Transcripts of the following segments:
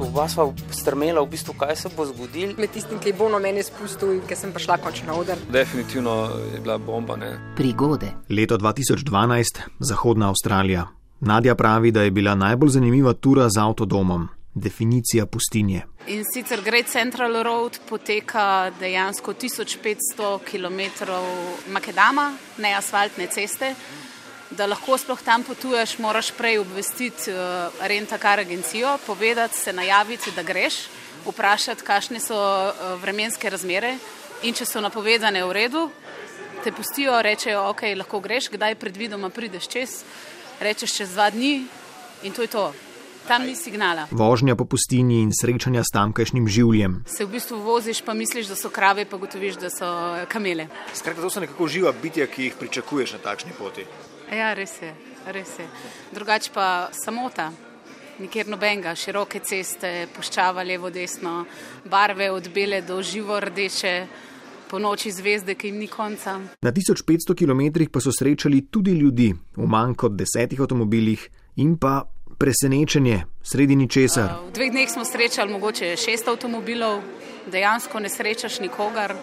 Oba sva strmela, v bistvu, kaj se bo zgodilo. Med tistim, ki je bolno meni spustil in ki sem prišla končno na oder. Definitivno je bila bomba. Ne? Prigode. Leto 2012, Zahodna Avstralija. Nadja pravi, da je bila najbolj zanimiva tura z avtodomom. Definicija pustinje. In sicer Great Central Road poteka dejansko 1500 km makedama, ne asfaltne ceste. Da lahko sploh tam potuješ, moraš prej obvestiti uh, rentakar agencijo, povedati, se najaviti, da greš, vprašati, kakšne so uh, vremenske razmere in če so napovedane v redu, te pustijo, rečejo, ok, lahko greš, kdaj predvidoma prideš čez, rečeš čez dva dni in to je to. Tam ni signala. Vožnja po pustinji in srečanja s tamkajšnjim življem. Se v bistvu voziš, pa misliš, da so krave, pa gotoviš, da so kamele. Skratka, to so nekako živa bitja, ki jih pričakuješ na takšni poti. Ja, res je, res je. Drugače pa samota. Nikjer nobenega, široke ceste, puščava levo, desno, barve od bele do živo rdeče, po noči zvezde, ki jim ni konca. Na 1500 km pa so srečali tudi ljudi v manj kot desetih avtomobilih in pa presenečenje sredi ničesar. V dveh dneh smo srečali mogoče šest avtomobilov, dejansko ne srečaš nikogar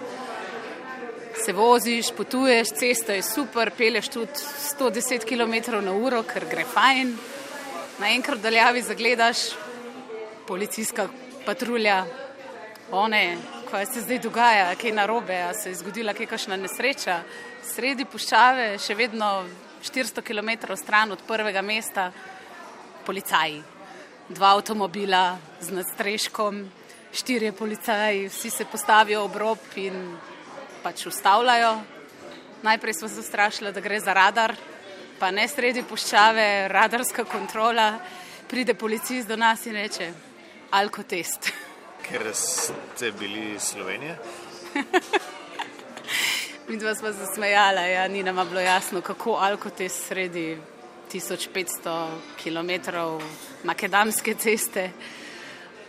se voziš, potuješ, cesta je super, peleš tudi 110 km na uro, ker gre fajn. Naenkrat daljavi zagledaš, policijska patrulja, one, kaj se zdaj dogaja, kaj narobe, a se je zgodila kakšna nesreča. Sredi puščave, še vedno 400 km stran od prvega mesta, policaji. Dva avtomobila z nadstrežkom, štirje policaji, vsi se postavijo ob rob in pač ustavljajo. Najprej smo se strašili, da gre za radar, pa ne sredi puščave, radarska kontrola. Pride policist do nas in reče: Alkotest. Ker ste bili iz Slovenije? Mi dva smo se smejala, ja, ni nam bilo jasno, kako alkotest sredi 1500 km makedamske ceste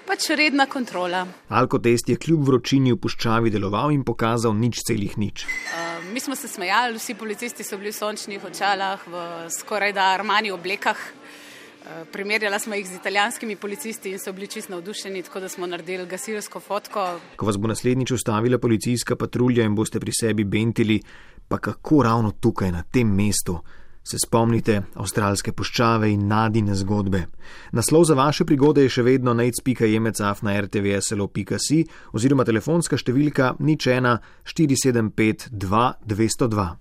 pač redna kontrola. Alkotest je kljub vročini v puščavi deloval in pokazal nič celih nič. Uh, mi smo se smejali, vsi policisti so bili v sončnih očalah, v skoraj da armani oblekah. Primerjala smo jih z italijanskimi policisti in so bili čisto navdušeni, tako da smo naredili gasilsko fotko. Ko vas bo naslednjič ustavila policijska patrulja in boste pri sebi bentili, pa kako ravno tukaj, na tem mestu, Se spomnite avstralske puščave in nadine zgodbe? Naslov za vaše prigode je še vedno najc.jemecaf na rtvslo.si oziroma telefonska številka nič ena 475 202.